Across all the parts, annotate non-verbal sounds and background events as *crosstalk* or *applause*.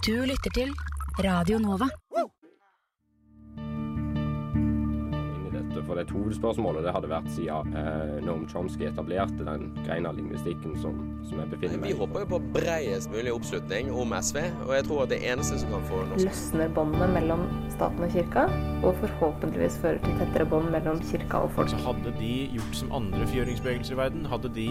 Du lytter til Radio Nova. inn i dette, for det hovedspørsmål og det hadde vært siden eh, Noam Chomsky etablerte den greina av lingvistikken som, som jeg befinner meg i. Vi håper jo på bredest mulig oppslutning om SV, og jeg tror at det eneste som kan få norsk løsner båndene mellom staten og kirka, og forhåpentligvis fører til tettere bånd mellom kirka og folk. Så hadde de gjort som andre fjøringsbevegelser i verden, hadde de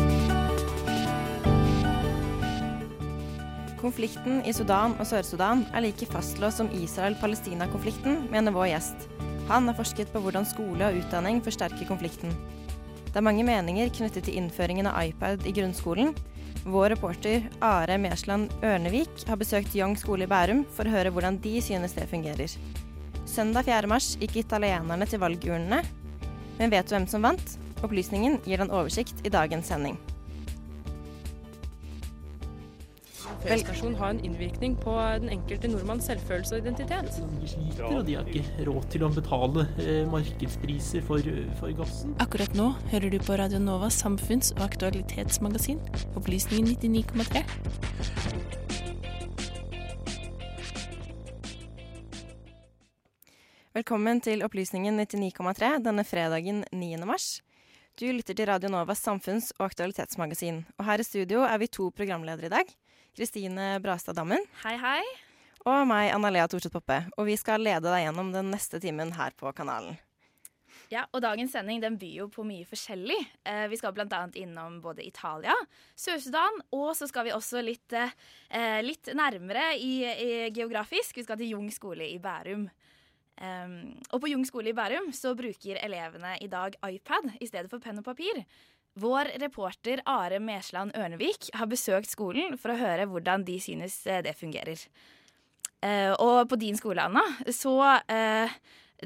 Konflikten i Sudan og Sør-Sudan er like fastlåst som Israel-Palestina-konflikten, mener vår gjest. Han har forsket på hvordan skole og utdanning forsterker konflikten. Det er mange meninger knyttet til innføringen av iPad i grunnskolen. Vår reporter Are Mersland Ørnevik har besøkt Young skole i Bærum for å høre hvordan de synes det fungerer. Søndag 4. mars gikk italienerne til valgurnene. Men vet du hvem som vant? Opplysningen gir en oversikt i dagens sending. Fellesnasjon har en innvirkning på den enkelte nordmanns selvfølelse og identitet. De sliter, og de har ikke råd til å betale eh, markedspriser for, for gassen. Akkurat nå hører du på Radio Novas samfunns- og aktualitetsmagasin, Opplysningen 99,3. Velkommen til Opplysningen 99,3 denne fredagen 9. mars. Du lytter til Radio Novas samfunns- og aktualitetsmagasin. Og her i studio er vi to programledere i dag. Kristine Brastad Dammen Hei, hei. og meg, Anna-Lea Thorseth Poppe. Og vi skal lede deg gjennom den neste timen her på kanalen. Ja, og dagens sending den byr jo på mye forskjellig. Eh, vi skal bl.a. innom både Italia, Sør-Sudan, og så skal vi også litt, eh, litt nærmere i, i geografisk. Vi skal til Jung skole i Bærum. Um, og på Jung skole i Bærum så bruker elevene i dag iPad i stedet for penn og papir. Vår reporter Are Mersland Ørnevik har besøkt skolen for å høre hvordan de synes eh, det fungerer. Eh, og på din skole, Anna, så eh,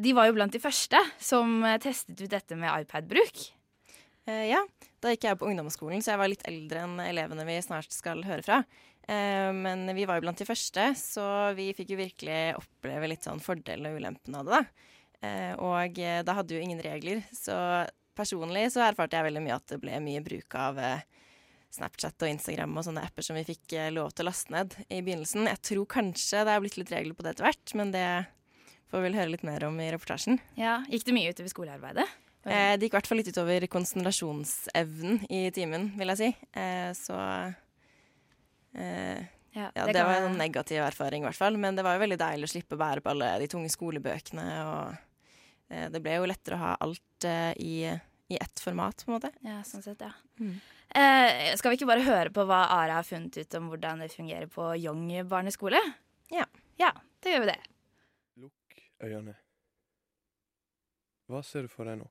De var jo blant de første som testet ut dette med iPad-bruk. Ja, da gikk jeg på ungdomsskolen, så jeg var litt eldre enn elevene vi snart skal høre fra. Men vi var jo blant de første, så vi fikk jo virkelig oppleve litt sånn fordelene og ulempene av det, da. Og da hadde jo ingen regler, så personlig så erfarte jeg veldig mye at det ble mye bruk av eh, Snapchat og Instagram og sånne apper som vi fikk eh, lov til å laste ned i begynnelsen. Jeg tror kanskje det er blitt litt regler på det etter hvert, men det får vi vel høre litt mer om i reportasjen. Ja, Gikk det mye utover skolearbeidet? Eh, det gikk i hvert fall litt utover konsentrasjonsevnen i timen, vil jeg si. Eh, så eh, Ja, ja, det det var en negativ erfaring, i hvert fall. Men det var jo veldig deilig å slippe å bære på alle de tunge skolebøkene. Og det ble jo lettere å ha alt eh, i, i ett format, på en måte. Ja, sånn sett, ja. Mm. Eh, skal vi ikke bare høre på hva Ara har funnet ut om hvordan det fungerer på Young barneskole? Ja. Ja, da gjør vi det. Lukk øynene. Hva ser du for deg nå?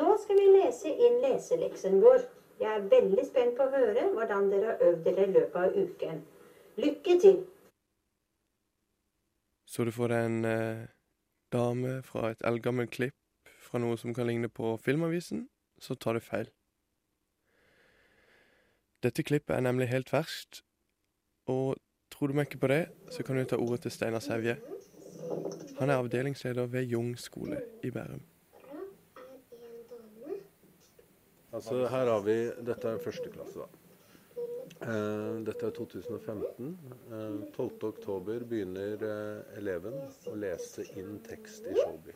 Nå skal vi lese inn leseleksen vår. Jeg er veldig spent på å høre hvordan dere har øvd dere i løpet av uken. Lykke til! Så du får deg en eh, dame fra et eldgammelt klipp fra noe som kan ligne på Filmavisen, så tar du feil. Dette klippet er nemlig helt ferskt, og tror du meg ikke på det, så kan du ta ordet til Steinar Sevje. Han er avdelingsleder ved Jung skole i Bærum. Altså, her har vi Dette er første klasse, da. Eh, dette er 2015. Eh, 12. oktober begynner eh, eleven å lese inn tekst i Showby.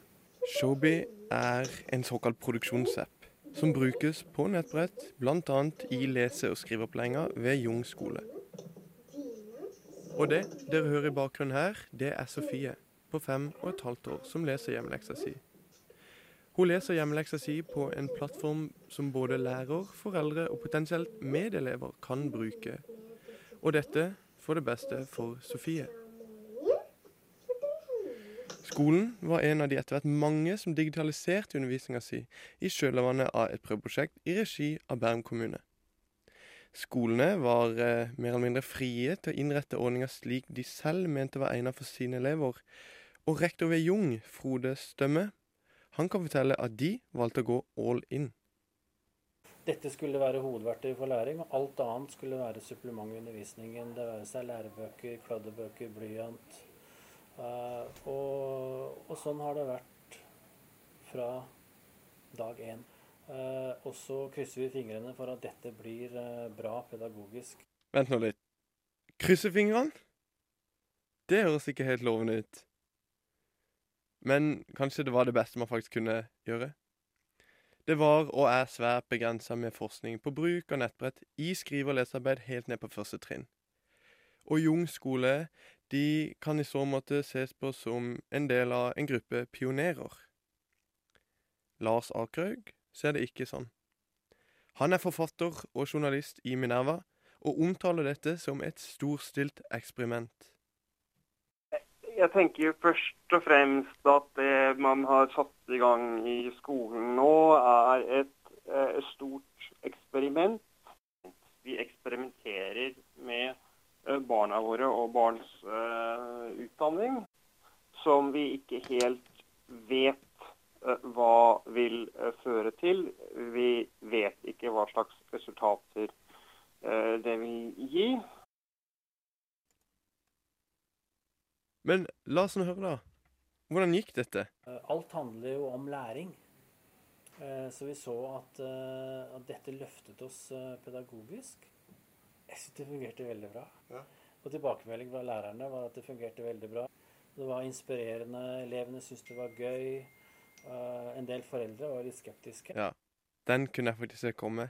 Showby er en såkalt produksjonsapp som brukes på nettbrett, bl.a. i lese- og skriveopplæringa ved Jung skole. Og det dere hører i bakgrunnen her, det er Sofie på fem og et halvt år som leser hjemmeleksa si. Hun leser hjemmeleksa si på en plattform som både lærer, foreldre og potensielt medelever kan bruke. Og dette for det beste for Sofie. Skolen var en av de etter hvert mange som digitaliserte undervisninga si i kjølvannet av et prøveprosjekt i regi av Bærum kommune. Skolene var eh, mer eller mindre frie til å innrette ordninga slik de selv mente var egnet for sine elever. Og rektor ved Jung, Frode Stømme, han kan fortelle at de valgte å gå all in. Dette skulle være hovedverktøy for læring, og alt annet skulle være supplement i undervisningen. Det være seg lærebøker, kladdebøker, blyant. Uh, og, og, sånn har det vært fra dag én. Uh, og så krysser vi fingrene for at dette blir uh, bra pedagogisk. Vent nå litt. Krysse fingrene? Det høres ikke helt lovende ut. Men kanskje det var det beste man faktisk kunne gjøre? Det var og er svært begrensa med forskning på bruk av nettbrett i skrive- og lesearbeid helt ned på første trinn. Og Jung skole de kan i så måte ses på som en del av en gruppe pionerer. Lars Akerhaug ser det ikke sånn. Han er forfatter og journalist i Minerva, og omtaler dette som et storstilt eksperiment jeg tenker først og fremst at det man har satt i gang i skolen nå, er et et stort eksperiment. Vi eksperimenterer med eh, barna våre og barns uh, utdanning, som vi ikke helt vet uh, hva vil uh, føre til. Vi vet ikke hva slags resultater det vil gi. Men la oss nå høre, da. Hvordan gikk dette? Eh, alt handler jo om læring. Eh, så vi så at, eh, at dette løftet oss pedagogisk. Jeg syns det fungerte veldig bra. Ja. Og tilbakemelding fra lærerne var at det fungerte veldig bra. Det var inspirerende, elevene syntes det var gøy. En del foreldre var litt skeptiske. Ja, den kunne jeg faktisk se komme.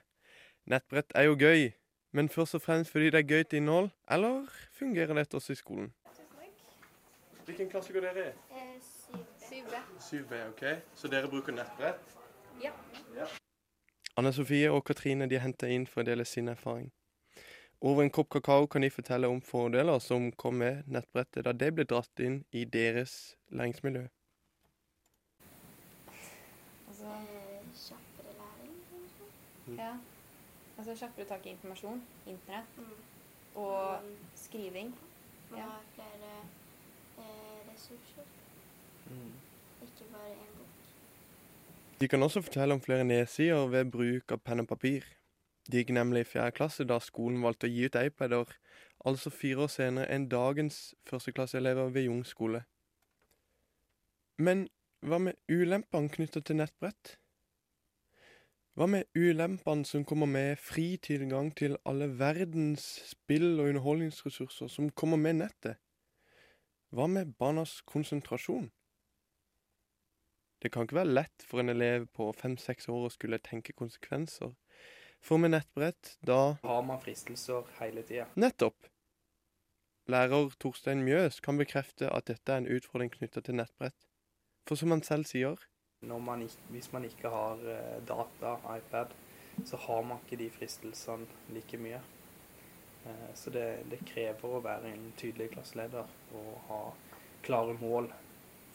Nettbrett er jo gøy, men først og fremst fordi det er gøyt innhold, eller fungerer dette også i skolen? Hvilken klasse går dere i? Syv. 7B. 7B, ok. Så dere bruker nettbrett? Ja. ja. Anne Sofie og Katrine de henter inn for å dele sin erfaring. Over en kopp kakao kan de fortelle om fordeler som kom med nettbrettet da det ble dratt inn i deres læringsmiljø. Altså kjappere læring, kanskje? Mm. Ja. Altså kjappere tak i informasjon, internett, mm. og skriving. Man ja. har flere ressurser. Mm. Ikke bare én bok. De kan også fortelle om flere nedsider ved bruk av penn og papir. De gikk nemlig i fjerde klasse da skolen valgte å gi ut iPader, altså fire år senere enn dagens førsteklasseelever ved Jung skole. Men hva med ulempene knytta til nettbrett? Hva med ulempene som kommer med fri tilgang til alle verdens spill og underholdningsressurser som kommer med nettet? Hva med barnas konsentrasjon? Det kan ikke være lett for en elev på fem-seks år å skulle tenke konsekvenser. For med nettbrett, da Har man fristelser hele tida. Nettopp! Lærer Torstein Mjøs kan bekrefte at dette er en utfordring knytta til nettbrett. For som han selv sier man ikke, Hvis man ikke har eh, data, iPad, så har man ikke de fristelsene like mye. Eh, så det, det, krever å være en tydelig klasseleder og ha klare mål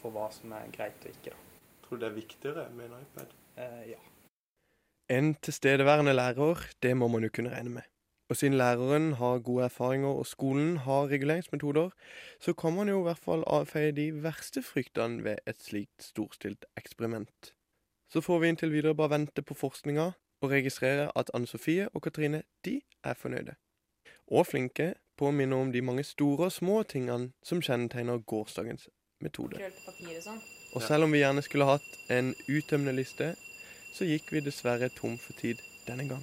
for hva som er greit og ikke. Tror du det er viktigere med en iPad? Eh, ja. En tilstedeværende lærer, det må man jo kunne regne med. Og siden læreren har gode erfaringer og skolen har reguleringsmetoder, så kan man jo i hvert fall avfeie de verste fryktene ved et slikt storstilt eksperiment. Så får vi inntil videre bare vente på forskninga og registrere at Anne Sofie og Katrine de er fornøyde og flinke på å minne om de mange store og små tingene som kjennetegner gårsdagens metode. Sånn. Og selv om vi gjerne skulle hatt en uttømmende liste, så gikk vi dessverre tom for tid denne gang.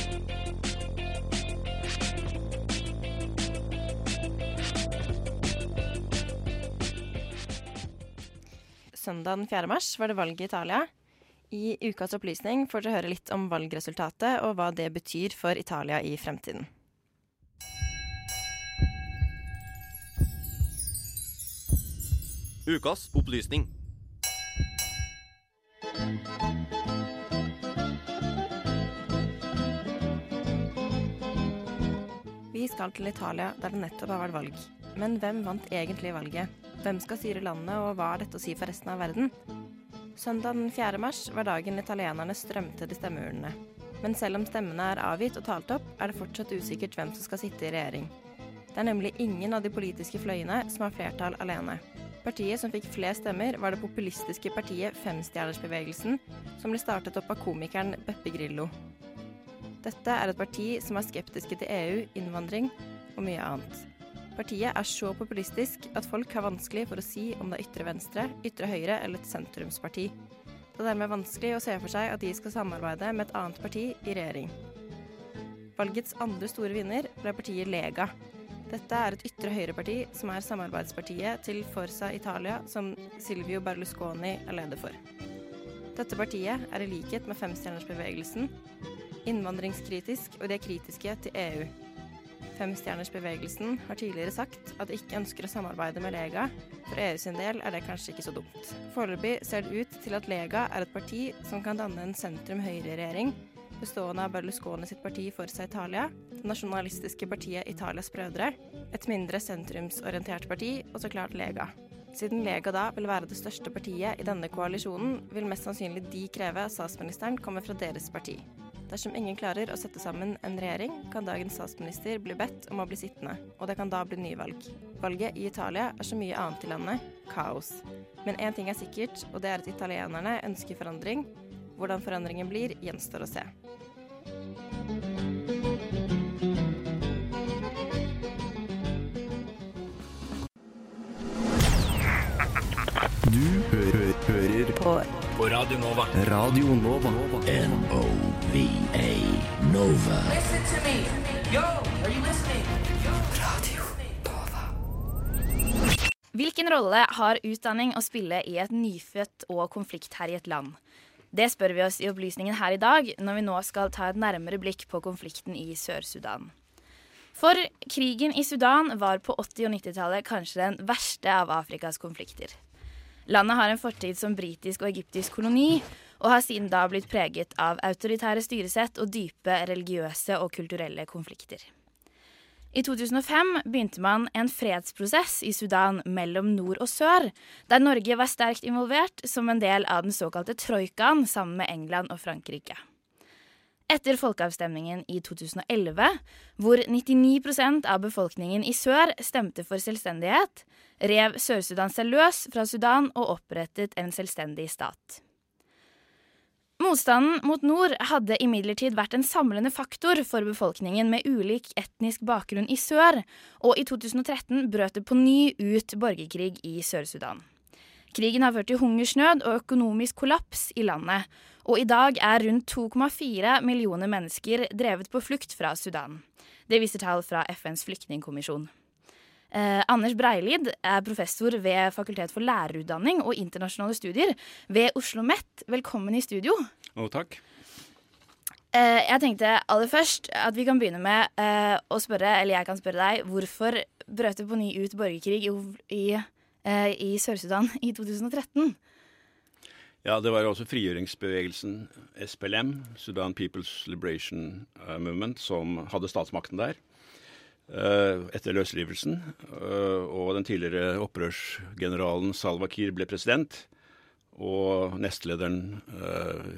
søndag den 4. mars var det valg i Italia. I ukas opplysning får dere høre litt om valgresultatet og hva det betyr for Italia i fremtiden. Ukas opplysning. Vi skal til Italia, der det nettopp har vært valg. Men hvem vant egentlig valget? Hvem skal styre landet, og hva er dette å si for resten av verden? Søndag den 4. mars var dagen italienerne strømte til stemmeurnene. Men selv om stemmene er avgitt og talt opp, er det fortsatt usikkert hvem som skal sitte i regjering. Det er nemlig ingen av de politiske fløyene som har flertall alene. Partiet som fikk flest stemmer, var det populistiske partiet Femstjernersbevegelsen, som ble startet opp av komikeren Beppe Grillo. Dette er et parti som er skeptiske til EU, innvandring og mye annet. Partiet er så populistisk at folk har vanskelig for å si om det er ytre venstre, ytre høyre eller et sentrumsparti. Det er dermed vanskelig å se for seg at de skal samarbeide med et annet parti i regjering. Valgets andre store vinner ble partiet Lega. Dette er et ytre høyreparti som er samarbeidspartiet til Forza Italia, som Silvio Berlusconi er leder for. Dette partiet er i likhet med Femstjernersbevegelsen innvandringskritisk, og de er kritiske til EU. Femstjernersbevegelsen har tidligere sagt at de ikke ønsker å samarbeide med Lega. For EU sin del er det kanskje ikke så dumt. Foreløpig ser det ut til at Lega er et parti som kan danne en sentrum-høyre-regjering, bestående av Berlusconi sitt parti Forsa Italia, det nasjonalistiske partiet Italias Brødre, et mindre sentrumsorientert parti og så klart Lega. Siden Lega da vil være det største partiet i denne koalisjonen, vil mest sannsynlig de kreve at statsministeren kommer fra deres parti. Dersom ingen klarer å sette sammen en regjering, kan dagens statsminister bli bedt om å bli sittende, og det kan da bli nyvalg. Valget i Italia er så mye annet i landet kaos. Men én ting er sikkert, og det er at italienerne ønsker forandring. Hvordan forandringen blir, gjenstår å se. Du på. Radio Nova. Radio Nova. N-O-V-A Nova. Listen to me. Yo, are you listening? Hvilken rolle har utdanning å spille i et nyfødt og konfliktherjet land? Det spør vi oss i opplysningen her i dag, når vi nå skal ta et nærmere blikk på konflikten i Sør-Sudan. For krigen i Sudan var på 80- og 90-tallet kanskje den verste av Afrikas konflikter. Landet har en fortid som britisk og egyptisk koloni, og har siden da blitt preget av autoritære styresett og dype religiøse og kulturelle konflikter. I 2005 begynte man en fredsprosess i Sudan mellom nord og sør, der Norge var sterkt involvert som en del av den såkalte troikaen sammen med England og Frankrike. Etter folkeavstemningen i 2011, hvor 99% av befolkningen i sør stemte for selvstendighet, rev Sør-Sudan seg løs fra Sudan og opprettet en selvstendig stat. Motstanden mot nord hadde imidlertid vært en samlende faktor for befolkningen med ulik etnisk bakgrunn i sør, og i 2013 brøt det på ny ut borgerkrig i Sør-Sudan. Krigen har ført til hungersnød og økonomisk kollaps i landet, og i dag er rundt 2,4 millioner mennesker drevet på flukt fra Sudan. Det viser tall fra FNs flyktningkommisjon. Eh, Anders Breilid er professor ved Fakultet for lærerutdanning og internasjonale studier ved Oslo OsloMet. Velkommen i studio. Å, takk. Eh, jeg tenkte aller først at vi kan begynne med eh, å spørre, eller jeg kan spørre deg, hvorfor brøt det på ny ut borgerkrig i, i, eh, i Sør-Sudan i 2013? Ja, det var også frigjøringsbevegelsen SPLM, Sudan People's Liberation uh, Movement, som hadde statsmakten der uh, etter løsrivelsen. Uh, og den tidligere opprørsgeneralen Salwa Kiir ble president. Og nestlederen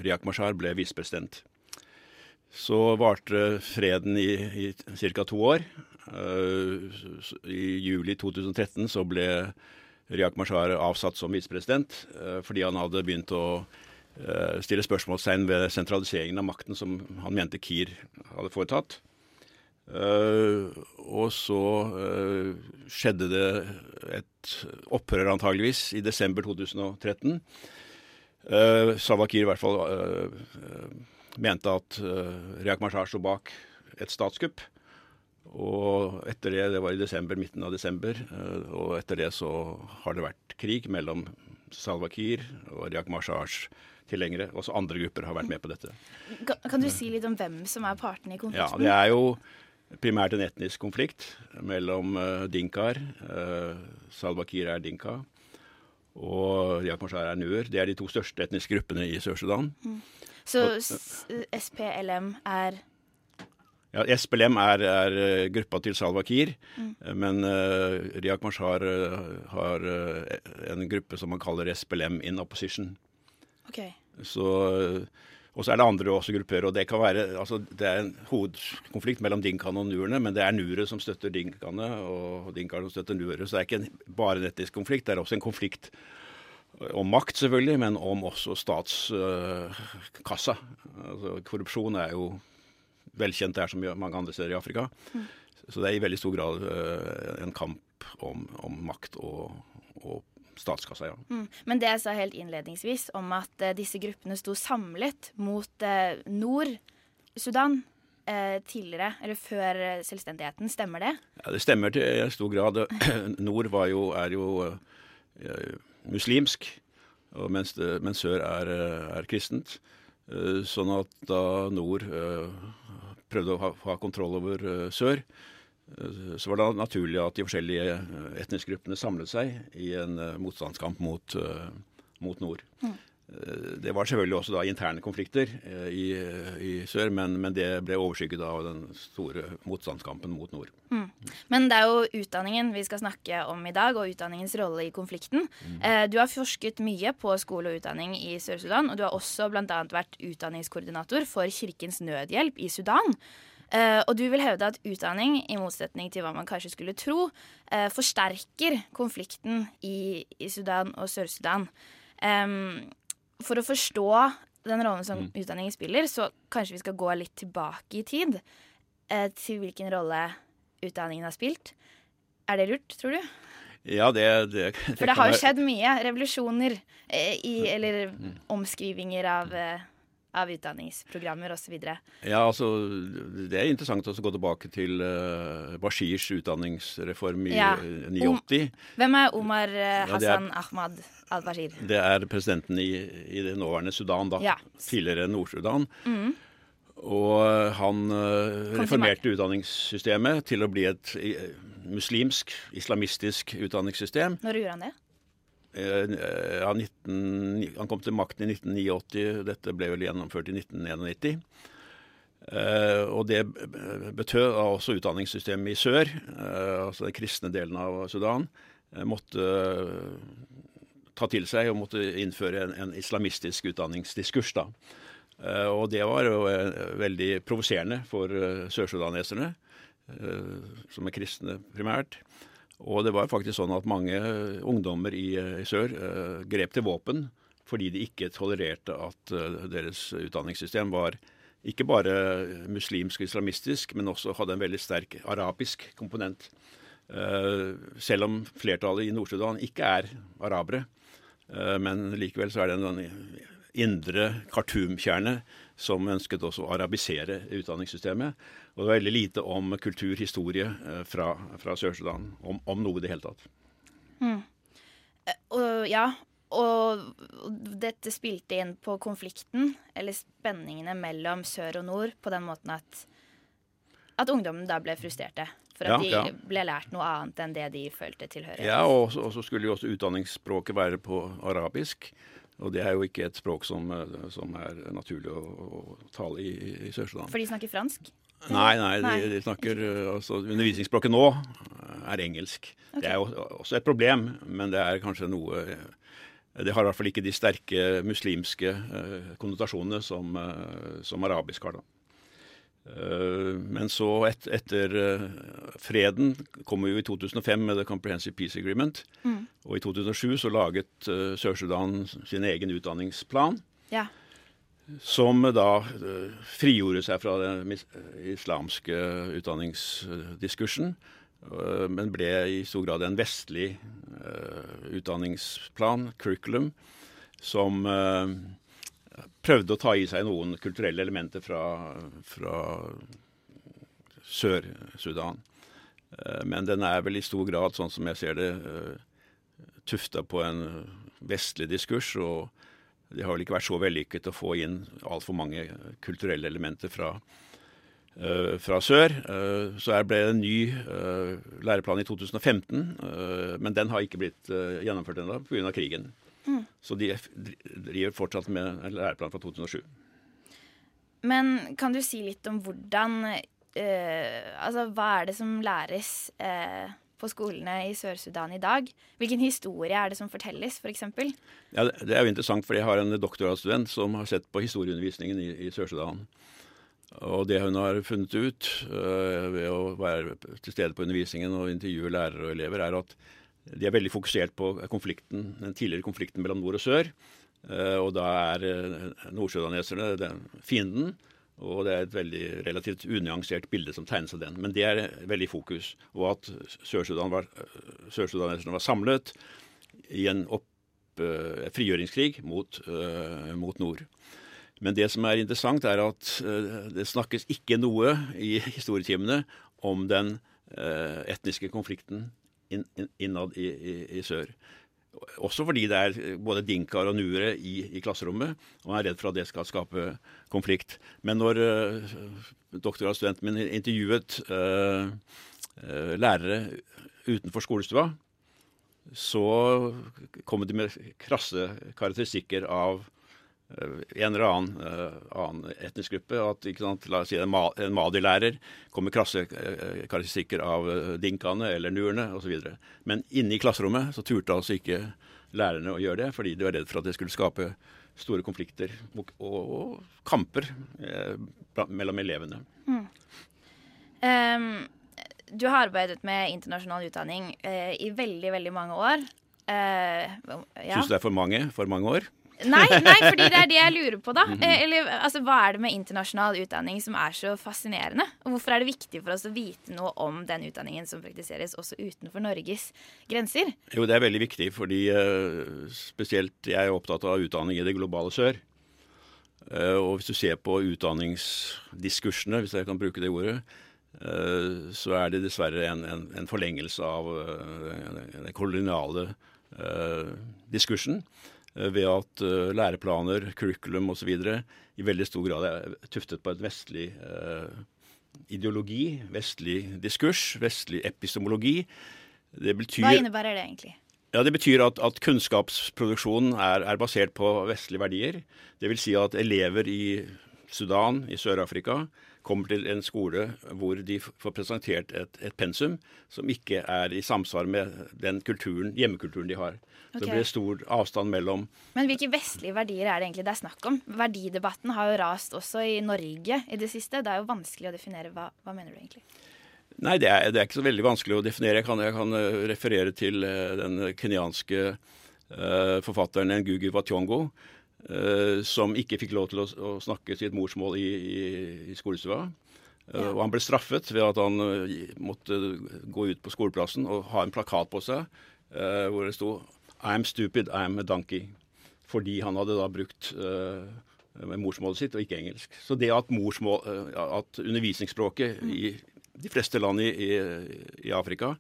Riyak Mashar ble visepresident. Så varte freden i, i ca. to år. I juli 2013 så ble Riyak Mashar avsatt som visepresident fordi han hadde begynt å stille spørsmålstegn ved sentraliseringen av makten som han mente Kiir hadde foretatt. og så skjedde det et opprør antageligvis i desember 2013. Uh, Salwa i hvert fall mente at Riyak Mashar sto bak et statskupp. Og etter det, det var i desember, midten av desember, og etter det så har det vært krig mellom Salwa Kiir og Riyak Mashars tilhengere. Også andre grupper har vært med på dette. Kan, du si litt om hvem som er partene i konflikten? Ja. Det er jo primært en etnisk konflikt mellom uh, dinkaer. Uh, Salwa Kiir er dinka, og Riyak Mashar er nuer. Det er de to største etniske gruppene i Sør-Sudan. Mm. Så SPLM er Ja, SPLM er, er eh, gruppa til Salwa Kiir, Mm. eh, men uh, Riyak Mashar eh, har uh, en gruppe som man kaller SPLM in opposition. OK. Så, eh, og så er det andre også grupper. og Det kan være, altså det er en hovedkonflikt mellom dinkaene og nurene, men det er Nure som støtter dinkaene, og dinkaene som støtter Nure, Så det er ikke en, bare en etnisk konflikt, det er også en konflikt om makt, selvfølgelig, men om også statskassa. altså, korrupsjon er jo velkjent der som mange andre steder i Afrika. Mm. Så det er i veldig stor grad eh, en kamp om, om makt og, og statskassa, ja. Mm. Men det jeg sa helt innledningsvis om at eh, disse gruppene sto samlet mot eh, Nord-Sudan eh, tidligere, eller før eh, selvstendigheten, stemmer det? Ja, Det stemmer til stor grad. *clears throat* Nord var jo, er jo eh, muslimsk, og mens, det, mens sør er, eh, er kristent. Eh, sånn at da nord eh, prøvde å ha, ha kontroll over eh, sør, eh, så var det naturlig at de forskjellige eh, etniske gruppene samlet seg i en motstandskamp mot, mot nord. Mm. Eh, Det var selvfølgelig også da interne konflikter eh, i, i sør, men, men det ble overskygget av den store motstandskampen mot nord. Mm. Men det er jo utdanningen vi skal snakke om i dag, og utdanningens rolle i konflikten. Mm. du har forsket mye på skole og utdanning i Sør-Sudan, og du har også bl.a. vært utdanningskoordinator for Kirkens Nødhjelp i Sudan. Uh, og du vil hevde at utdanning, i motsetning til hva man kanskje skulle tro, uh, forsterker konflikten i, i Sudan og Sør-Sudan. Em, for å forstå den rollen som utdanning spiller, så kanskje vi skal gå litt tilbake i tid eh, til hvilken rolle utdanningen har spilt. Er det lurt, tror du? Ja, det, det, For det har jo skjedd mye. Revolusjoner eh, i, eller omskrivinger av, eh, av utdanningsprogrammer osv. Ja, altså, Det er interessant å gå tilbake til uh, Bashirs utdanningsreform i Ja. 1980. Om, Hvem er Omar Hassan Ja, er- Ahmad al-Bashir? Det er presidenten i, i det nåværende Sudan, da. Ja. Tidligere Nord-Sudan. Mm. Og eh, han uh, reformerte utdanningssystemet til å bli et eh, muslimsk, islamistisk utdanningssystem. Når gjorde han det? Eh, ja, 19, han kom til makten i 1989, dette ble vel gjennomført i 1991. Uh, og det betød også utdanningssystemet i sør, uh, altså den kristne delen av Sudan, uh, måtte eh, ta til seg og måtte innføre en, en islamistisk utdanningsdiskurs. da. Eh, og det var jo eh, veldig provoserende for sørsudaneserne, eh, som er kristne primært. Og det var faktisk sånn at mange eh, ungdommer i, eh, i sør eh, grep til våpen fordi de ikke tolererte at eh, deres utdanningssystem var ikke bare muslimsk islamistisk, men også hadde en veldig sterk arabisk komponent. Eh, selv om flertallet i Nord-Sudan ikke er arabere. Eh, men likevel så er det en indre Khartoum-kjerne som ønsket også å arabisere utdanningssystemet. Og det var veldig lite om kultur, historie eh, fra, fra Sør-Sudan, om, om noe i det hele tatt. Mm. Og ja, og dette spilte inn på konflikten, eller spenningene mellom sør og nord, på den måten at, at ungdommen da ble frustrerte. For at Ja, de ble lært noe annet enn det de følte tilhørighet. Ja, og så skulle jo også utdanningsspråket være på arabisk. Og det er jo ikke et språk som, eh, som er naturlig å, å tale i, i Sør-Sudan. For de snakker fransk? Nei, nei, Nei. De, de snakker eh, altså Undervisningsspråket nå eh, er engelsk. Det er jo også et problem, men det er kanskje noe Det har i hvert fall ikke de sterke muslimske konnotasjonene som, som arabisk har, da. Eh, Men så et, etter eh, freden kom jo i 2005 med The Comprehensive Peace Agreement. Mm. Og i 2007 så laget eh, Sør-Sudan sin egen utdanningsplan Ja. som da frigjorde seg fra den islamske utdanningsdiskursen, men ble i stor grad en vestlig utdanningsplan, curriculum, som prøvde å ta i seg noen kulturelle elementer fra, fra Sør-Sudan. Eh, Men den er vel i stor grad, sånn som jeg ser det, eh, tufta på en vestlig diskurs. og det har vel ikke vært så vellykket å få inn altfor mange kulturelle elementer fra, uh, fra sør. Så her ble det en ny læreplan i 2015, men den har ikke blitt gjennomført ennå pga. krigen. Mm. Så de driver fortsatt med læreplanen fra 2007. Men kan du si litt om hvordan Altså hva er det som læres på skolene i Sør-Sudan i dag. Hvilken historie er det som fortelles, f.eks.? For ja, det er jo interessant, for jeg har en doktorgradsstudent som har sett på historieundervisningen i, i Sør-Sudan. Og det hun har funnet ut uh, ved å være til stede på undervisningen og intervjue lærere og elever, er at de er veldig fokusert på konflikten, den tidligere konflikten mellom nord og sør. Uh, og da er nordsjødaneserne nordsudaneserne fienden. Og det er et veldig relativt unyansert bilde som tegnes av den. Men det er veldig fokus. Og at sør-sudaneserne var, sør var, samlet i en opp, uh, frigjøringskrig mot, uh, mot, nord. Men det som er interessant, er at uh, det snakkes ikke noe i historietimene om den etniske konflikten innad i, i, i sør. Også fordi det er både dinkaer og nuere i, i, klasserommet, og man er redd for at det skal skape konflikt. Men når uh, doktorgradsstudenten min intervjuet uh, uh, lærere utenfor skolestua, så kom de med krasse karakteristikker av en eller annen, uh, annen etnisk gruppe. at sant, La oss si en, ma en madilærer kommer kommer krasse uh, karakteristikker av dinkaene eller nuerne osv. Men inne i klasserommet så turte altså ikke lærerne å gjøre det, fordi de var redd for at det skulle skape store konflikter og, og, kamper mellom elevene. Mm. Um, du har arbeidet med internasjonal utdanning i veldig, veldig mange år. Uh, ja. Syns du det er for mange for mange år? Nei, *laughs* nei, fordi det er det jeg lurer på, da. Mhm. Eh, eller, altså, hva er det med internasjonal utdanning som er så fascinerende? Og hvorfor er det viktig for oss å vite noe om den utdanningen som praktiseres også utenfor Norges grenser? Jo, det er veldig viktig, fordi uh, spesielt jeg er opptatt av utdanning i det globale sør. Uh, og hvis du ser på utdanningsdiskursene, hvis jeg kan bruke det ordet, så er det dessverre en, en, en forlengelse av den koloniale diskursen. Eh, ved at uh, læreplaner, curriculum osv. i veldig stor grad er tuftet på et vestlig uh, ideologi, vestlig diskurs, vestlig epistemologi. Betyr, Hva innebærer det egentlig? Ja, Det betyr at, at kunnskapsproduksjonen er, er, basert på vestlige verdier. Dvs. Si at elever i Sudan, i Sør-Afrika, kommer til en skole hvor de får presentert et, et, pensum som ikke er i samsvar med den kulturen, hjemmekulturen de har. Okay. Så det blir stor avstand mellom Men hvilke vestlige verdier er det egentlig det er snakk om? Verdidebatten har jo rast også i Norge i det siste. Det er jo vanskelig å definere. Hva, hva mener du egentlig? Nei, det er, det er, ikke så veldig vanskelig å definere. Jeg kan, jeg kan eh, referere til uh, den kenyanske uh, forfatteren Ngugi Watyongo, uh, som ikke fikk lov til å, å snakke sitt morsmål i, i, i skolestua. Ja. Og han ble straffet ved at han måtte gå ut på skoleplassen og ha en plakat på seg hvor det sto I'm stupid, I'm a donkey. Fordi han hadde da brukt uh, morsmålet sitt og ikke engelsk. Så det at, morsmål, at undervisningsspråket mm. i de fleste land i, i, i, Afrika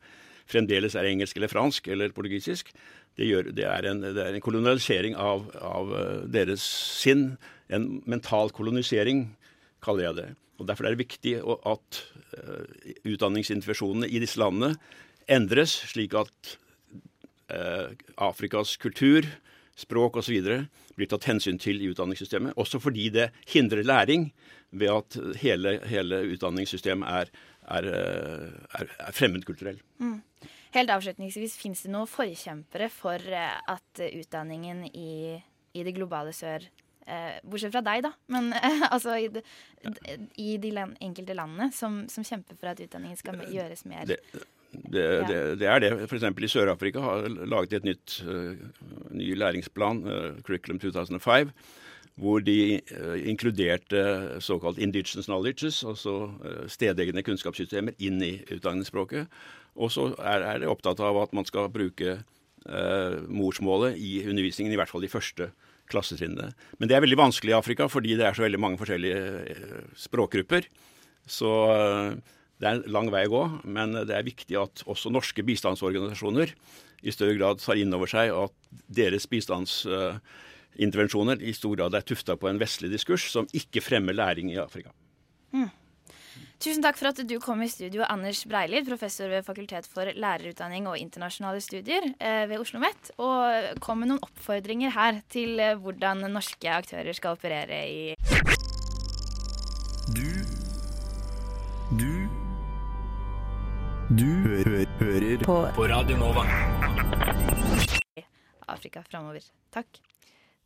fremdeles er engelsk eller fransk eller portugisisk, det, gjør, det, er, en, det er, en, kolonialisering av, av uh, deres sinn. En mental kolonisering, kaller jeg det. Og Derfor er det viktig at utdanningsinstitusjonene i disse landene endres, slik at Eh, Afrikas kultur, språk osv. blir tatt hensyn til i utdanningssystemet. Også fordi det hindrer læring ved at hele, hele utdanningssystemet er, er, eh, er, er fremmedkulturell. Mm. Helt avslutningsvis, Fins det noen forkjempere for eh, at utdanningen i, i det globale sør eh, Bortsett fra deg, da. Men eh, *laughs* altså i, de, i de land, enkelte landene som, som, kjemper for at utdanningen skal gjøres mer det, det, det, det, er det. F.eks. i Sør-Afrika har laget et nytt uh, ny læringsplan, uh, Curriculum 2005, hvor de uh, inkluderte såkalt indigenous knowledges, altså uh, stedegne kunnskapssystemer, inn i utdanningsspråket. Og så er, er de opptatt av at man skal bruke morsmålet i undervisningen, i hvert fall de første klassetrinnene. Men det er veldig vanskelig i Afrika, fordi det er så veldig mange forskjellige språkgrupper. Så Det er en lang vei å gå, men det er viktig at også norske bistandsorganisasjoner i større grad tar inn over seg at deres bistandsintervensjoner i stor grad er tufta på en vestlig diskurs som ikke fremmer læring i Afrika. Mm. Tusen takk for at du kom i studio, Anders Breilid, professor ved Fakultet for lærerutdanning og internasjonale studier eh, ved Oslo OsloMet, og kom med noen oppfordringer her til eh, hvordan norske aktører skal operere i Du Du Du hø hø hører på. på Radio Nova. Afrika framover. Takk.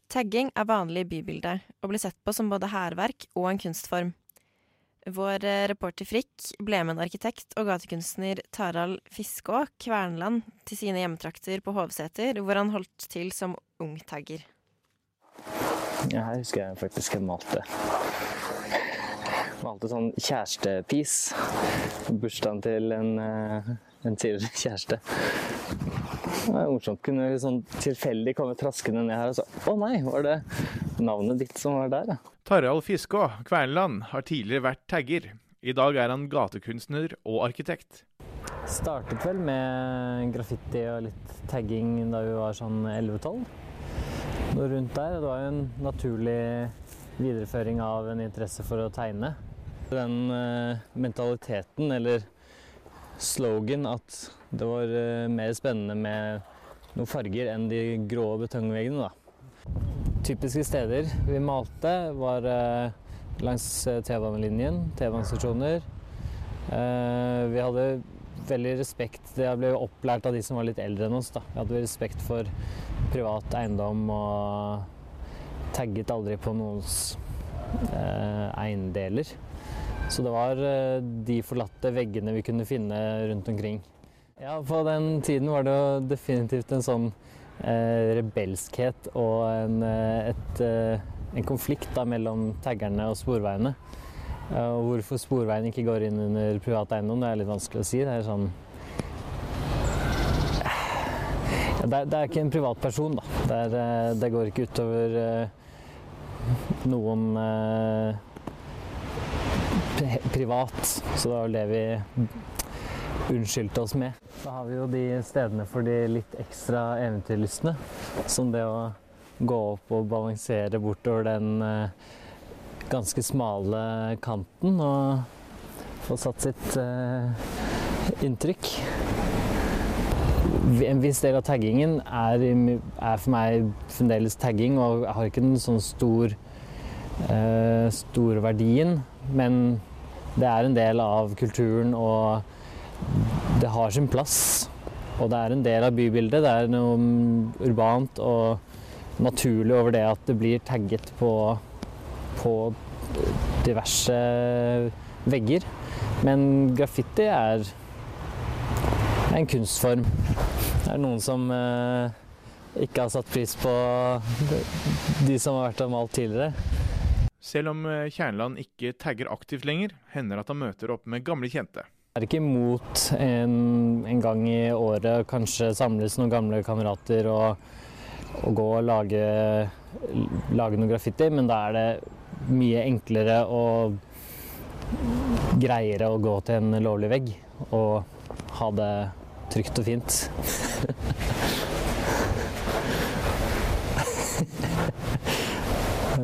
Tagging er vanlig i bybildet, og blir sett på som både hærverk og en kunstform. Vår eh, reporter Frikk ble med en arkitekt og gatekunstner Tarald Fiskå Kvernland til sine hjemtrakter på Hovseter, hvor han holdt til som ungtagger. Ja, her husker jeg faktisk jeg malte. Malte sånn kjærestepis. Bursdagen til en, eh, en tidligere kjæreste. Det er morsomt. Kunne liksom tilfeldig komme traskende ned her og så Å nei, var det navnet ditt som var der, ja? Tarald Fiskå Kverneland har tidligere vært tagger. I dag er han gatekunstner og arkitekt. Startet vel med graffiti og litt tagging da vi var sånn 11-12. Noe rundt der. Det var jo en naturlig videreføring av en interesse for å tegne. Den uh, mentaliteten, eller slogan, at det var uh, mer spennende med noen farger enn de grå betongveggene, da. Typiske steder vi malte, var uh, langs T-banelinjen, T-banestasjoner. vi hadde veldig respekt Jeg ble opplært av de som var litt eldre enn oss. da. Vi hadde respekt for privat eiendom og tagget aldri på noens eh, eiendeler. Så det var eh, de forlatte veggene vi kunne finne rundt omkring. Ja, På den tiden var det jo definitivt en sånn eh, rebelskhet og en, eh, et, eh, en konflikt da, mellom taggerne og sporveiene. Og hvorfor sporveien ikke går inn under privat eiendom, det er litt vanskelig å si. Det er sånn det, er, det, er, ikke en privatperson, da. Det, er, det går ikke utover noen *laughs* privat. Så det var det vi unnskyldte oss med. Så har vi jo de stedene for de litt ekstra eventyrlystne. Som det å gå opp og balansere bortover den eh, ganske smale kanten og få satt sitt uh, inntrykk. En viss del av taggingen er, er, for meg fremdeles tagging, og jeg har ikke den sånn stor uh, store verdien, men det er en del av kulturen, og det har sin plass. Og det er en del av bybildet. Det er noe urbant og naturlig over det at det blir tagget på på diverse vegger. Men graffiti er en kunstform. Det er noen som eh, ikke har satt pris på de som har vært og malt tidligere. Selv om Kjerneland Kjernland ikke tagger aktivt lenger, hender at han møter opp med gamle kjente. Jeg er ikke imot en, en gang i året kanskje samles noen gamle kamerater og, og gå og lage, lage noe graffiti, men da er det mye enklere og greiere å gå til en lovlig vegg og ha det trygt og fint.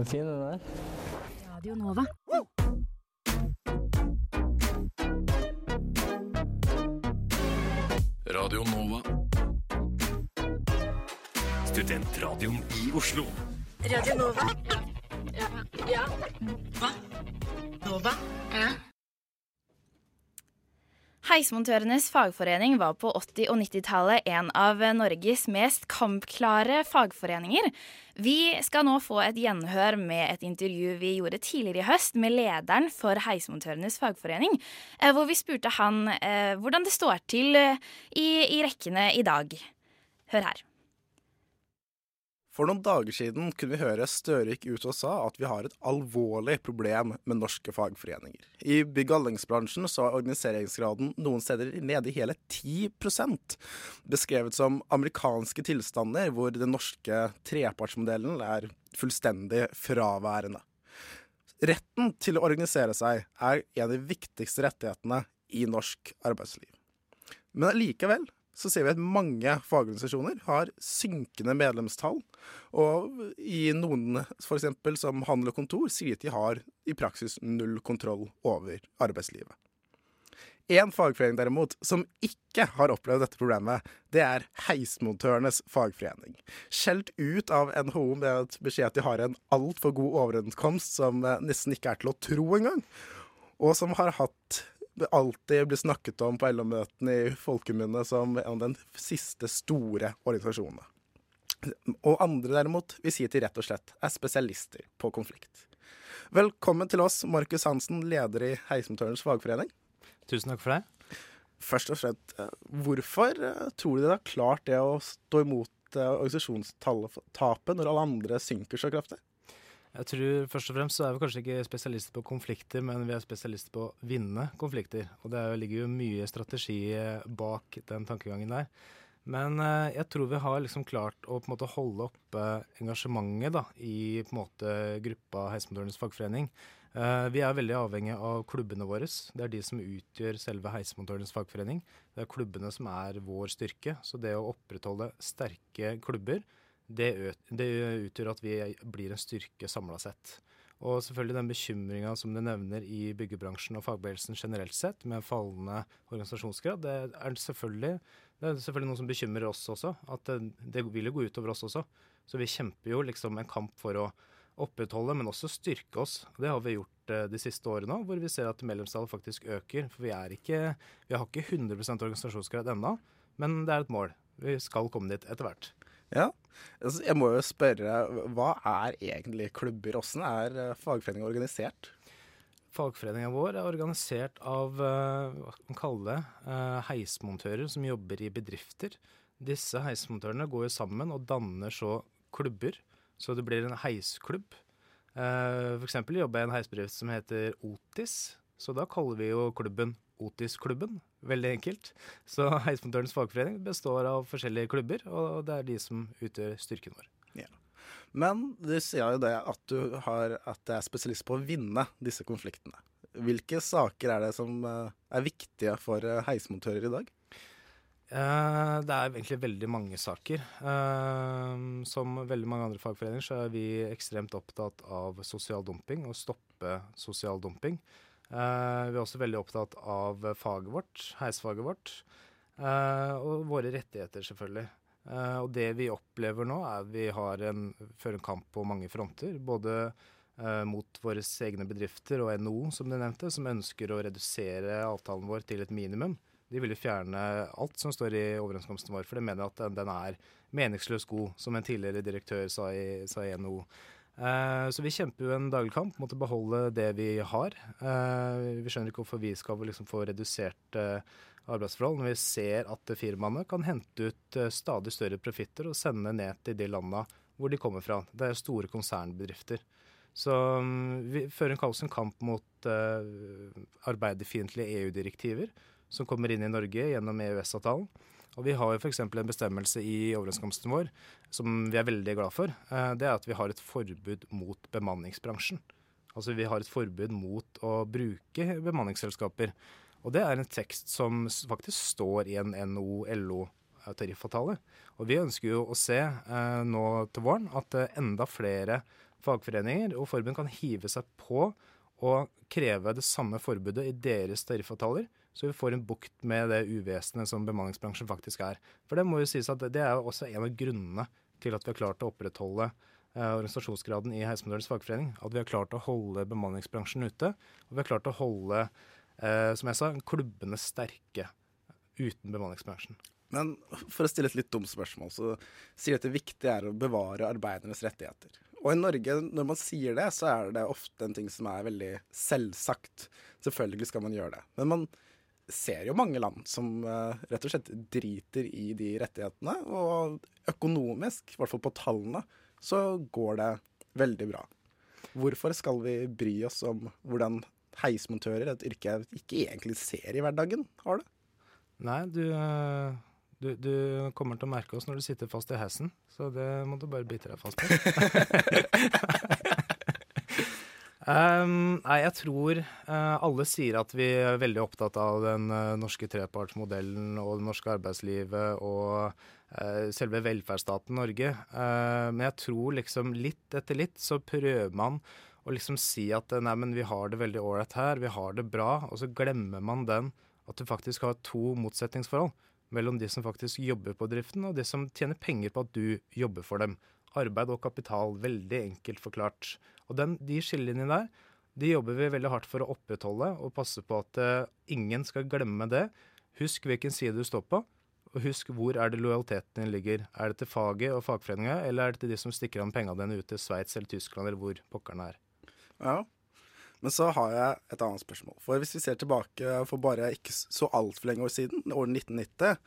*laughs* fin den der. Radio Nova. Radio Nova. Studentradioen i Oslo. Radio Nova. Ja. ja. Hva? Nova? Ja. Heismontørenes fagforening var på 80- og 90-tallet en av Norges mest kampklare fagforeninger. Vi skal nå få et gjenhør med et intervju vi gjorde tidligere i høst med lederen for Heismontørenes fagforening, eh, hvor vi spurte han eh, hvordan det står til eh, i, i rekkene i dag. Hør her. For noen dager siden kunne vi høre Støre gikk ut og sa at vi har et alvorlig problem med norske fagforeninger. I bygg- og anleggsbransjen så er organiseringsgraden noen steder nede i hele 10% beskrevet som amerikanske tilstander hvor den norske trepartsmodellen er fullstendig fraværende. Retten til å organisere seg er en av de viktigste rettighetene i norsk arbeidsliv. Men likevel så ser vi at mange fagorganisasjoner har synkende medlemstall. Og i noen, f.eks. som Handel og Kontor, sier at de har i praksis null kontroll over arbeidslivet. En fagforening derimot, som ikke har opplevd dette problemet, det er Heismontørenes fagforening. Skjelt ut av NHO med et beskjed at de har en altfor god overenskomst som eh, nesten ikke er til å tro engang, og som har hatt alltid blir snakket om på LO-møtene i folkemunne som en av den siste store organisasjonene. Og andre derimot vil si de rett og slett er spesialister på konflikt. Velkommen til oss, Markus Hansen, leder i Heismotørens fagforening. Tusen takk for det. Først og fremst, eh, hvorfor eh, tror du dere har klart det å stå imot eh, organisasjonstapet når alle andre synker så kraftig? Jeg tror først og fremst så er vi kanskje ikke spesialister på konflikter, men vi er spesialister på å vinne konflikter. Og det ligger jo mye strategi bak den tankegangen der. Men eh, jeg tror vi har liksom klart å på en måte holde oppe engasjementet da, i på en måte gruppa Heismontørenes fagforening. Eh, vi er veldig avhengig av klubbene våre. Det er de som utgjør selve Heismontørenes fagforening. Det er klubbene som er vår styrke. Så det å opprettholde sterke klubber det, det utgjør at vi blir en styrke samla sett. Og selvfølgelig den bekymringa som du nevner i byggebransjen og fagbevegelsen generelt sett, med fallende organisasjonsgrad, det er selvfølgelig, det er selvfølgelig noe som bekymrer oss også. At det, det vil jo gå utover oss også. Så vi kjemper jo liksom en kamp for å opprettholde, men også styrke oss. Det har vi gjort eh, de siste årene hvor vi ser at medlemstallet faktisk øker. For vi, er ikke, vi har ikke 100% organisasjonsgrad ennå, men det er et mål. Vi skal komme dit etter hvert. Ja. Altså, jeg må jo spørre, hva er egentlig klubber? Hvordan er eh, fagforeninga organisert? Fagforeninga vår er organisert av eh, hva kan man kalle det, eh, heismontører som jobber i bedrifter. Disse heismontørene går jo sammen og danner så klubber, så det blir en heisklubb. For eksempel jobber jeg i en heisbedrift som heter Otis, så da kaller vi jo klubben Otis-klubben. Veldig enkelt. Så *laughs* Heismontørenes fagforening består av forskjellige klubber, og det er de som utgjør styrken vår. Ja. Men du sier jo det at du har, at er spesialist på å vinne disse konfliktene. Hvilke saker er det som eh, er viktige for eh, heismontører i dag? Eh, det er egentlig veldig mange saker. Som veldig mange andre fagforeninger så er vi ekstremt opptatt av sosial dumping, og stoppe sosial dumping. Uh, vi er også veldig opptatt av faget vårt, heisfaget vårt, uh, og våre rettigheter, selvfølgelig. Uh, og det vi opplever nå, er at vi har en, fører en kamp på mange fronter. Både mot våre egne bedrifter og NHO, som du nevnte, som ønsker å redusere avtalen vår til et minimum. De vil jo fjerne alt som står i overenskomsten vår, for de mener at den er meningsløst god, som en tidligere direktør sa i, sa i NHO. Eh, så vi kjemper jo en daglig kamp mot å beholde det vi har. Eh, vi skjønner ikke hvorfor vi skal liksom få redusert eh, arbeidsforhold når vi ser at firmaene kan hente ut stadig større profitter og sende ned til de landa hvor de kommer fra. Det er store konsernbedrifter. Så mm, vi fører en kamp mot arbeiderfiendtlige EU-direktiver som kommer inn i Norge gjennom EØS-avtalen. Og Vi har jo f.eks. en bestemmelse i overenskomsten vår som vi er veldig glad for. Eh, det er at vi har et forbud mot bemanningsbransjen. Altså Vi har et forbud mot å bruke bemanningsselskaper. Og det er en tekst som faktisk står i en NO-LO-tariffavtale. Og vi ønsker jo å se eh, nå til våren at eh, enda flere fagforeninger og forbund kan hive seg på og kreve det samme forbudet i deres tariffavtaler så vi får en bukt med det uvesenet som bemanningsbransjen faktisk er. For det må jo sies at det er også en av grunnene til at vi har klart å opprettholde eh, organisasjonsgraden i Heismontørenes fagforening. At vi har klart å holde bemanningsbransjen ute. Og vi har klart å holde, eh, som jeg sa, klubbene sterke uten bemanningsbransjen. Men for å stille et litt dumt spørsmål, så sier at det viktige er å bevare arbeidernes rettigheter. Og i Norge, når man sier det, så er det ofte en ting som er veldig selvsagt. Selvfølgelig skal man gjøre det. Men man ser jo mange land som uh, rett og slett driter i de rettighetene. Og økonomisk, i hvert fall på tallene, så går det veldig bra. Hvorfor skal vi bry oss om hvordan heismontører, et yrke jeg ikke egentlig ser i hverdagen, har det? Nei, du, eh, du, du, kommer til å merke oss når du sitter fast i heisen, så det må du bare bite deg fast på. *laughs* Um, nei, jeg tror uh, alle sier at vi er veldig opptatt av den uh, norske trepartsmodellen og det norske arbeidslivet og uh, selve velferdsstaten Norge. men jeg tror liksom litt etter litt så prøver man å liksom si at nei, men vi har det veldig ålreit her, vi har det bra, og så glemmer man den at du faktisk har to motsetningsforhold mellom de som faktisk jobber på driften, og de som tjener penger på at du jobber for dem. Arbeid og kapital, veldig enkelt forklart. Og den, de skillelinjene der, de jobber vi veldig hardt for å opprettholde og passe på at uh, ingen skal glemme det. Husk hvilken side du står på, og husk hvor er det lojaliteten din ligger. Er det til faget og fagforeninga, eller er det til de som stikker an pengene dine ut til Sveits eller Tyskland, eller hvor pokkeren er? Ja, men så har jeg et annet spørsmål. For hvis vi ser tilbake for bare ikke så altfor lenge år siden, år 1990,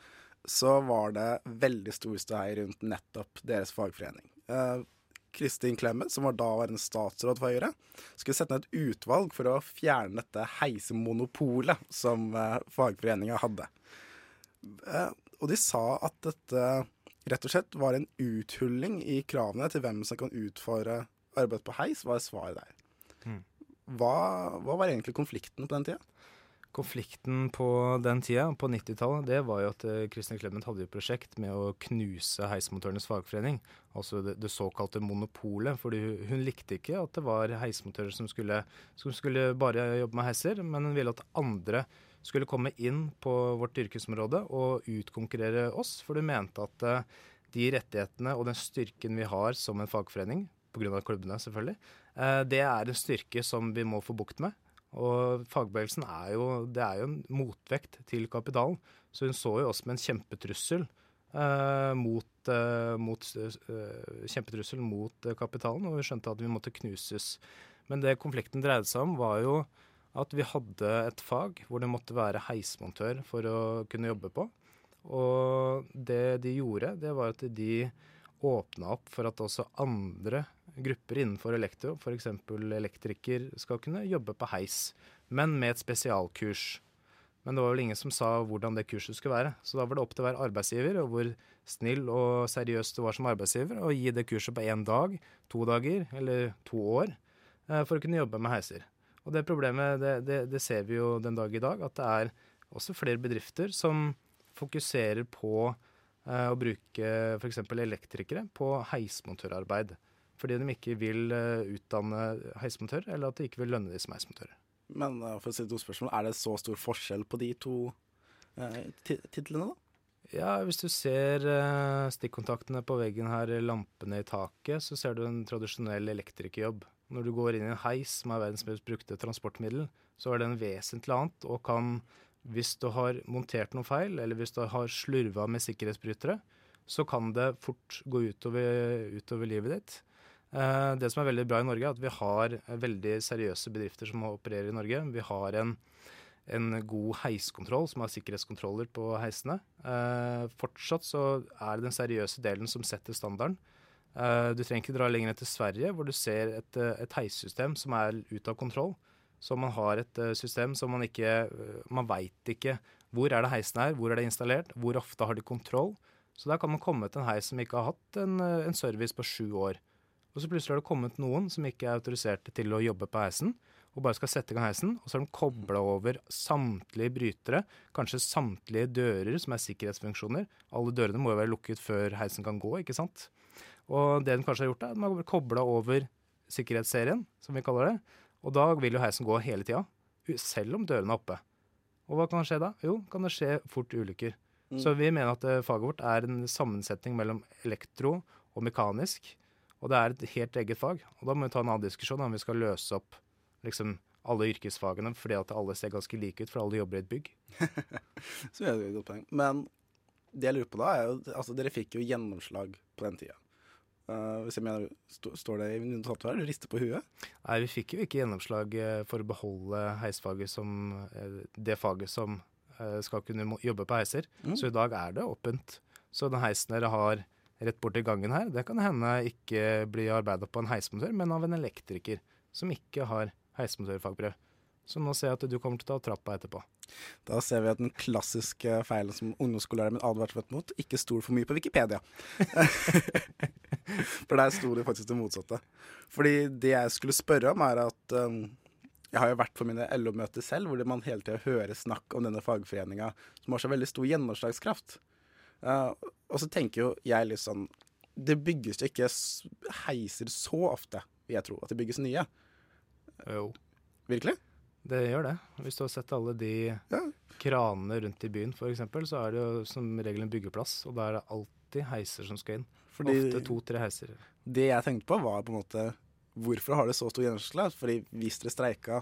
så var det veldig stor ståhei rundt nettopp deres fagforening. Eh, Kristin Clemet, som var daværende statsråd for Høyre, skulle sette ned et utvalg for å fjerne dette heisemonopolet som eh, fagforeninga hadde. Eh, og de sa at dette rett og slett var en uthulling i kravene til hvem som kan utføre arbeid på heis, var svaret der. Hva, hva, var egentlig konflikten på den tida? Konflikten på den tida, på 90-tallet, det var jo at Kristin Clemet hadde et prosjekt med å knuse heismontørenes fagforening. Altså det, det såkalte monopolet. fordi hun, likte ikke at det var heismontører som skulle, som skulle bare jobbe med heiser, men hun ville at andre skulle komme inn på vårt yrkesområde og utkonkurrere oss. For hun mente at uh, de rettighetene og den styrken vi har som en fagforening, pga. klubbene selvfølgelig, uh, det er en styrke som vi må få bukt med. Og fagbevegelsen er jo, det er jo en motvekt til kapitalen. Så hun så jo oss med en kjempetrussel eh, mot, eh, mot eh, kjempetrussel mot kapitalen, og vi skjønte at vi måtte knuses. Men det konflikten dreide seg om, var jo at vi hadde et fag hvor det måtte være heismontør for å kunne jobbe på. Og det de gjorde, det var at de åpna opp for at også andre grupper innenfor elektro, f.eks. elektriker, skal kunne jobbe på heis, men med et spesialkurs. Men det var vel ingen som sa hvordan det kurset skulle være. Så da var det opp til hver arbeidsgiver, og hvor snill og seriøs du var som arbeidsgiver, å gi det kurset på én dag, to dager eller to år eh, for å kunne jobbe med heiser. Og det problemet, det, det, det ser vi jo den dag i dag, at det er også flere bedrifter som fokuserer på eh, å bruke f.eks. elektrikere på heismontørarbeid fordi de ikke vil uh, utdanne heismontører, eller at de ikke vil lønne de som heismontører. Men uh, for å si to spørsmål, er det så stor forskjell på de to uh, titlene, da? Ja, hvis du ser stikkontaktene på veggen her, lampene i taket, så ser du en tradisjonell elektrikerjobb. Når du går inn i en heis, som er verdens mest brukte transportmiddel, så er det en vesentlig annet, og kan, hvis du har montert noe feil, eller hvis du har slurva med sikkerhetsbrytere, så kan det fort gå utover, utover livet ditt. Eh, det som er veldig bra i Norge, er at vi har veldig seriøse bedrifter som opererer i Norge. Vi har en, en god heiskontroll som har sikkerhetskontroller på heisene. Eh, fortsatt så er det den seriøse delen som setter standarden. Eh, du trenger ikke dra lenger til Sverige, hvor du ser et, et heissystem som er ute av kontroll. Så man har et system som man ikke Man veit ikke hvor er det heisen er, hvor er det installert, hvor ofte har de kontroll. Så der kan man komme til en heis som ikke har hatt en, en service på sju år. Og så plutselig har det kommet noen som ikke er autoriserte til å jobbe på heisen, og bare skal sette i gang heisen. Og så har de kobla over samtlige brytere, kanskje samtlige dører som er sikkerhetsfunksjoner. Alle dørene må jo være lukket før heisen kan gå, ikke sant. Og det de kanskje har gjort, er at de har kobla over sikkerhetsserien, som vi kaller det. Og da vil jo heisen gå hele tida, selv om dørene er oppe. Og hva kan skje da? Jo, kan det skje fort ulykker. Mm. Så vi mener at eh, faget vårt er en sammensetning mellom elektro og mekanisk. Og det er et helt eget fag. Og da må vi ta en annen diskusjon om vi skal løse opp liksom, alle yrkesfagene fordi at alle ser ganske like ut, for alle jobber i et bygg. *laughs* Så er det et godt poeng. Men det jeg lurer på da, er jo Altså, dere fikk jo gjennomslag på den tida. Uh, hvis jeg mener, st Står det i notatet her? Du rister på huet? Nei, vi fikk jo ikke gjennomslag uh, for å beholde heisfaget som uh, det faget som skal kunne jobbe på heiser. Mm. Så i dag er det åpent. Så den heisen dere har rett borti gangen her, det kan hende ikke bli arbeida på en heismotør, men av en elektriker som ikke har heismotørfagbrev. Så nå ser jeg at du kommer til å ta trappa etterpå. Da ser vi at den klassiske feilen som ungdomsskolelæreren min advarte mot, ikke stol for mye på Wikipedia. *laughs* for der sto det faktisk det motsatte. Fordi det jeg skulle spørre om, er at um, jeg har jo vært på mine LO-møter selv, hvor man hele tida hører snakk om denne fagforeninga, som har så veldig stor gjennomslagskraft. Uh, og så tenker jo jeg litt sånn Det bygges jo ikke heiser så ofte, vil jeg tro, at det bygges nye. Jo. Virkelig? Det gjør det. Hvis du har sett alle de ja. kranene rundt i byen f.eks., så er det jo som regel en byggeplass, og da er det alltid heiser som skal inn. Fordi Ofte to-tre heiser. Det jeg tenkte på, var på en måte hvorfor har det så stor gjennomslag? Fordi hvis dere streika,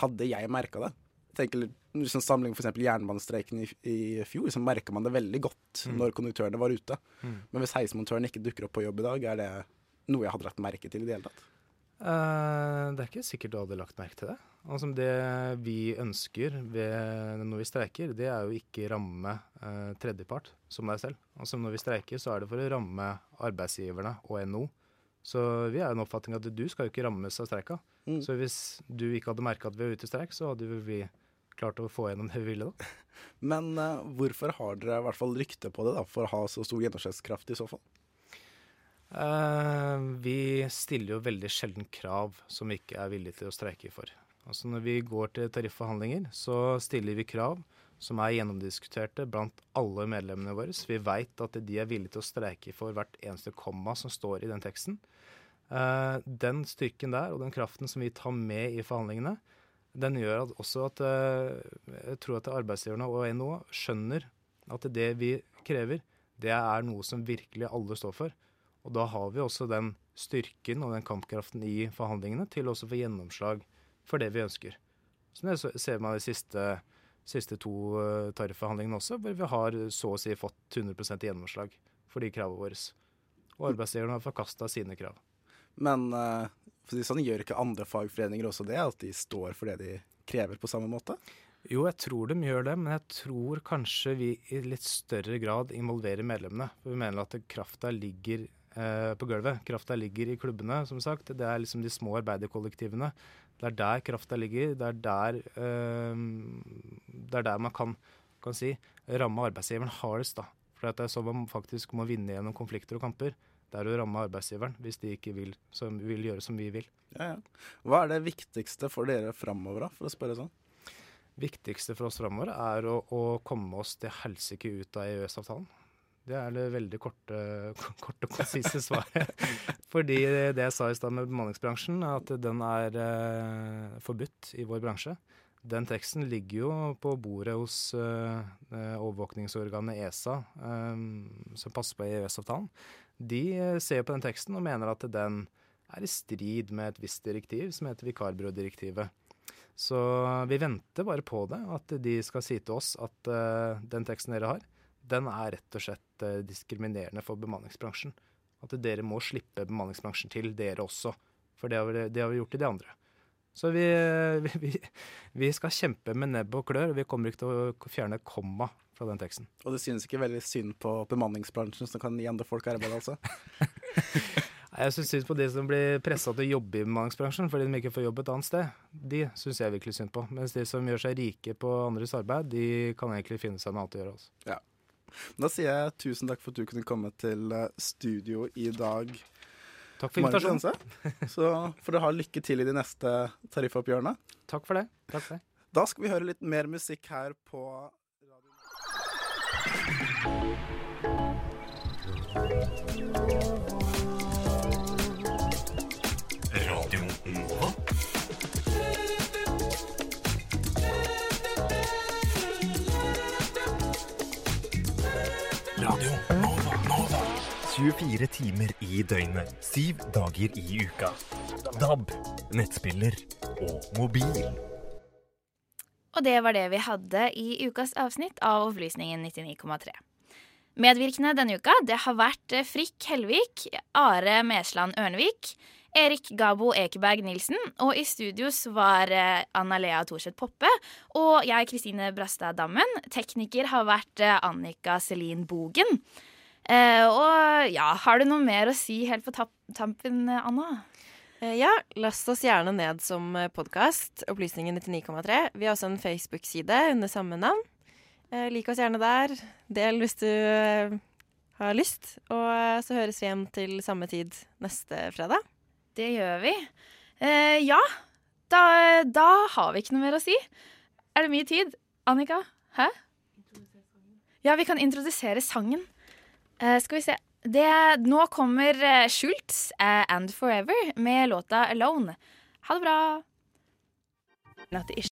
hadde jeg merka det. tenker liksom samling f.eks. jernbanestreiken i, i, fjor, så merka man det veldig godt mm. når konduktørene var ute. Mm. Men hvis heismontøren ikke dukker opp på jobb i dag, er det noe jeg hadde lagt merke til i det hele tatt? Uh, det er ikke sikkert du hadde lagt merke til det. Altså Det vi ønsker ved, når vi streiker, det er jo ikke ramme uh, tredjepart som deg selv. Altså Når vi streiker, så er det for å ramme arbeidsgiverne og NO. Så vi er en oppfatning at du skal jo ikke rammes av streika. Mm. Så hvis du ikke hadde merka at vi var ute i streik, så hadde vi klart å få gjennom det vi ville da. *laughs* Men uh, hvorfor har dere i hvert fall rykte på det, da, for å ha så stor gjennomslagskraft i så fall? Uh, vi stiller jo veldig sjelden krav som vi ikke er villige til å streike for. Altså Når vi går til tarifforhandlinger, så stiller vi krav som er gjennomdiskuterte blant alle medlemmene våre. Så vi veit at de er villige til å streike for hvert eneste komma som står i den teksten. Uh, den styrken der og den kraften som vi tar med i forhandlingene, den gjør at også at uh, jeg tror at arbeidsgiverne og NHO skjønner at det vi krever, det er noe som virkelig alle står for. Og da har vi også den styrken og den kampkraften i forhandlingene til også å få gjennomslag for det vi ønsker. Så det ser man de siste, siste to tariffforhandlingene også, hvor vi har så å si fått 100% gjennomslag for de kravene våre. Og arbeidsgiverne har forkasta sine krav. Men uh, for sånn, gjør ikke andre fagforeninger også det? At de står for det de krever på samme måte? Jo, jeg tror de gjør det, men jeg tror kanskje vi i litt større grad involverer medlemmene. For vi mener at krafta ligger Eh, på gulvet. Krafta ligger i klubbene, som sagt. Det er liksom de små arbeiderkollektivene. Det er der krafta ligger. Det er der, eh, det er der man kan, kan si, ramme arbeidsgiveren hardest. da. For det er sånn man faktisk må vinne gjennom konflikter og kamper. Det er å ramme arbeidsgiveren hvis de ikke vil, som, vil gjøre som vi vil. Ja, ja. Hva er det viktigste for dere framover, da, for å spørre sånn? viktigste for oss framover er å, å komme oss til helsike ut av EØS-avtalen. Det er det veldig korte, *laughs* korte og konsise *laughs* svaret. Fordi det jeg sa i stad med bemanningsbransjen, er at den er eh, forbudt i vår bransje. Den teksten ligger jo på bordet hos eh, overvåkningsorganet ESA, eh, som passer på EØS-avtalen. De eh, ser på den teksten og mener at den er i strid med et visst direktiv som heter vikarbyrådirektivet. Så vi venter bare på det, at de skal si til oss at uh, den teksten dere har, den er rett og slett uh, diskriminerende for bemanningsbransjen. At dere må slippe bemanningsbransjen til, dere også. For det har vi, det har vi gjort i de andre. Så vi, *laughs* vi, vi, skal kjempe med nebb og klør, og vi kommer ikke til å fjerne komma fra den teksten. Og det synes ikke veldig synd på bemanningsbransjen som kan gi andre folk arbeid, altså? *laughs* jeg syns synd på de som blir pressa til å jobbe i bemanningsbransjen fordi de ikke får jobb et annet sted. De syns jeg virkelig synd på. Mens de som gjør seg rike på andres arbeid, de kan egentlig finne seg noe annet å gjøre. Altså. Ja. Da sier jeg tusen takk for at du kunne komme til eh, studio i dag. Takk for invitasjonen. *laughs* Så får du ha lykke til i de neste tariffoppgjørene. Takk for det. Takk for det. Da skal vi høre litt mer musikk her på Radio Nova. Radio Nova. Nova. 24 timer i døgnet, syv dager i uka. DAB, nettspiller og mobil. Og det var det vi hadde i ukas avsnitt av Opplysningen 99,3. Medvirkende denne uka det har vært Frikk Helvik, Are Mesland Ørnevik, Erik Gabo Ekeberg Nilsen. Og i studios var eh, Anna Lea Thorseth Poppe og jeg, Kristine Brastad Dammen. Tekniker har vært eh, Annika Selin Bogen. Eh, og ja, har du noe mer å si helt på tampen, Anna? Eh, Ja, last oss gjerne ned som podkast. Opplysningen 99,3. Vi har også en Facebook-side under samme navn. Eh, lik oss gjerne der. Del hvis du eh, har lyst. Og eh, så høres vi igjen til samme tid neste fredag. Det gjør vi. Eh, ja, da, da har vi ikke noe mer å si. Er det mye tid? Annika? Hæ? Ja, vi kan introdusere sangen. Eh, skal vi se. Det, nå kommer Schultz eh, and Forever med låta Alone. Ha det bra. at det ikke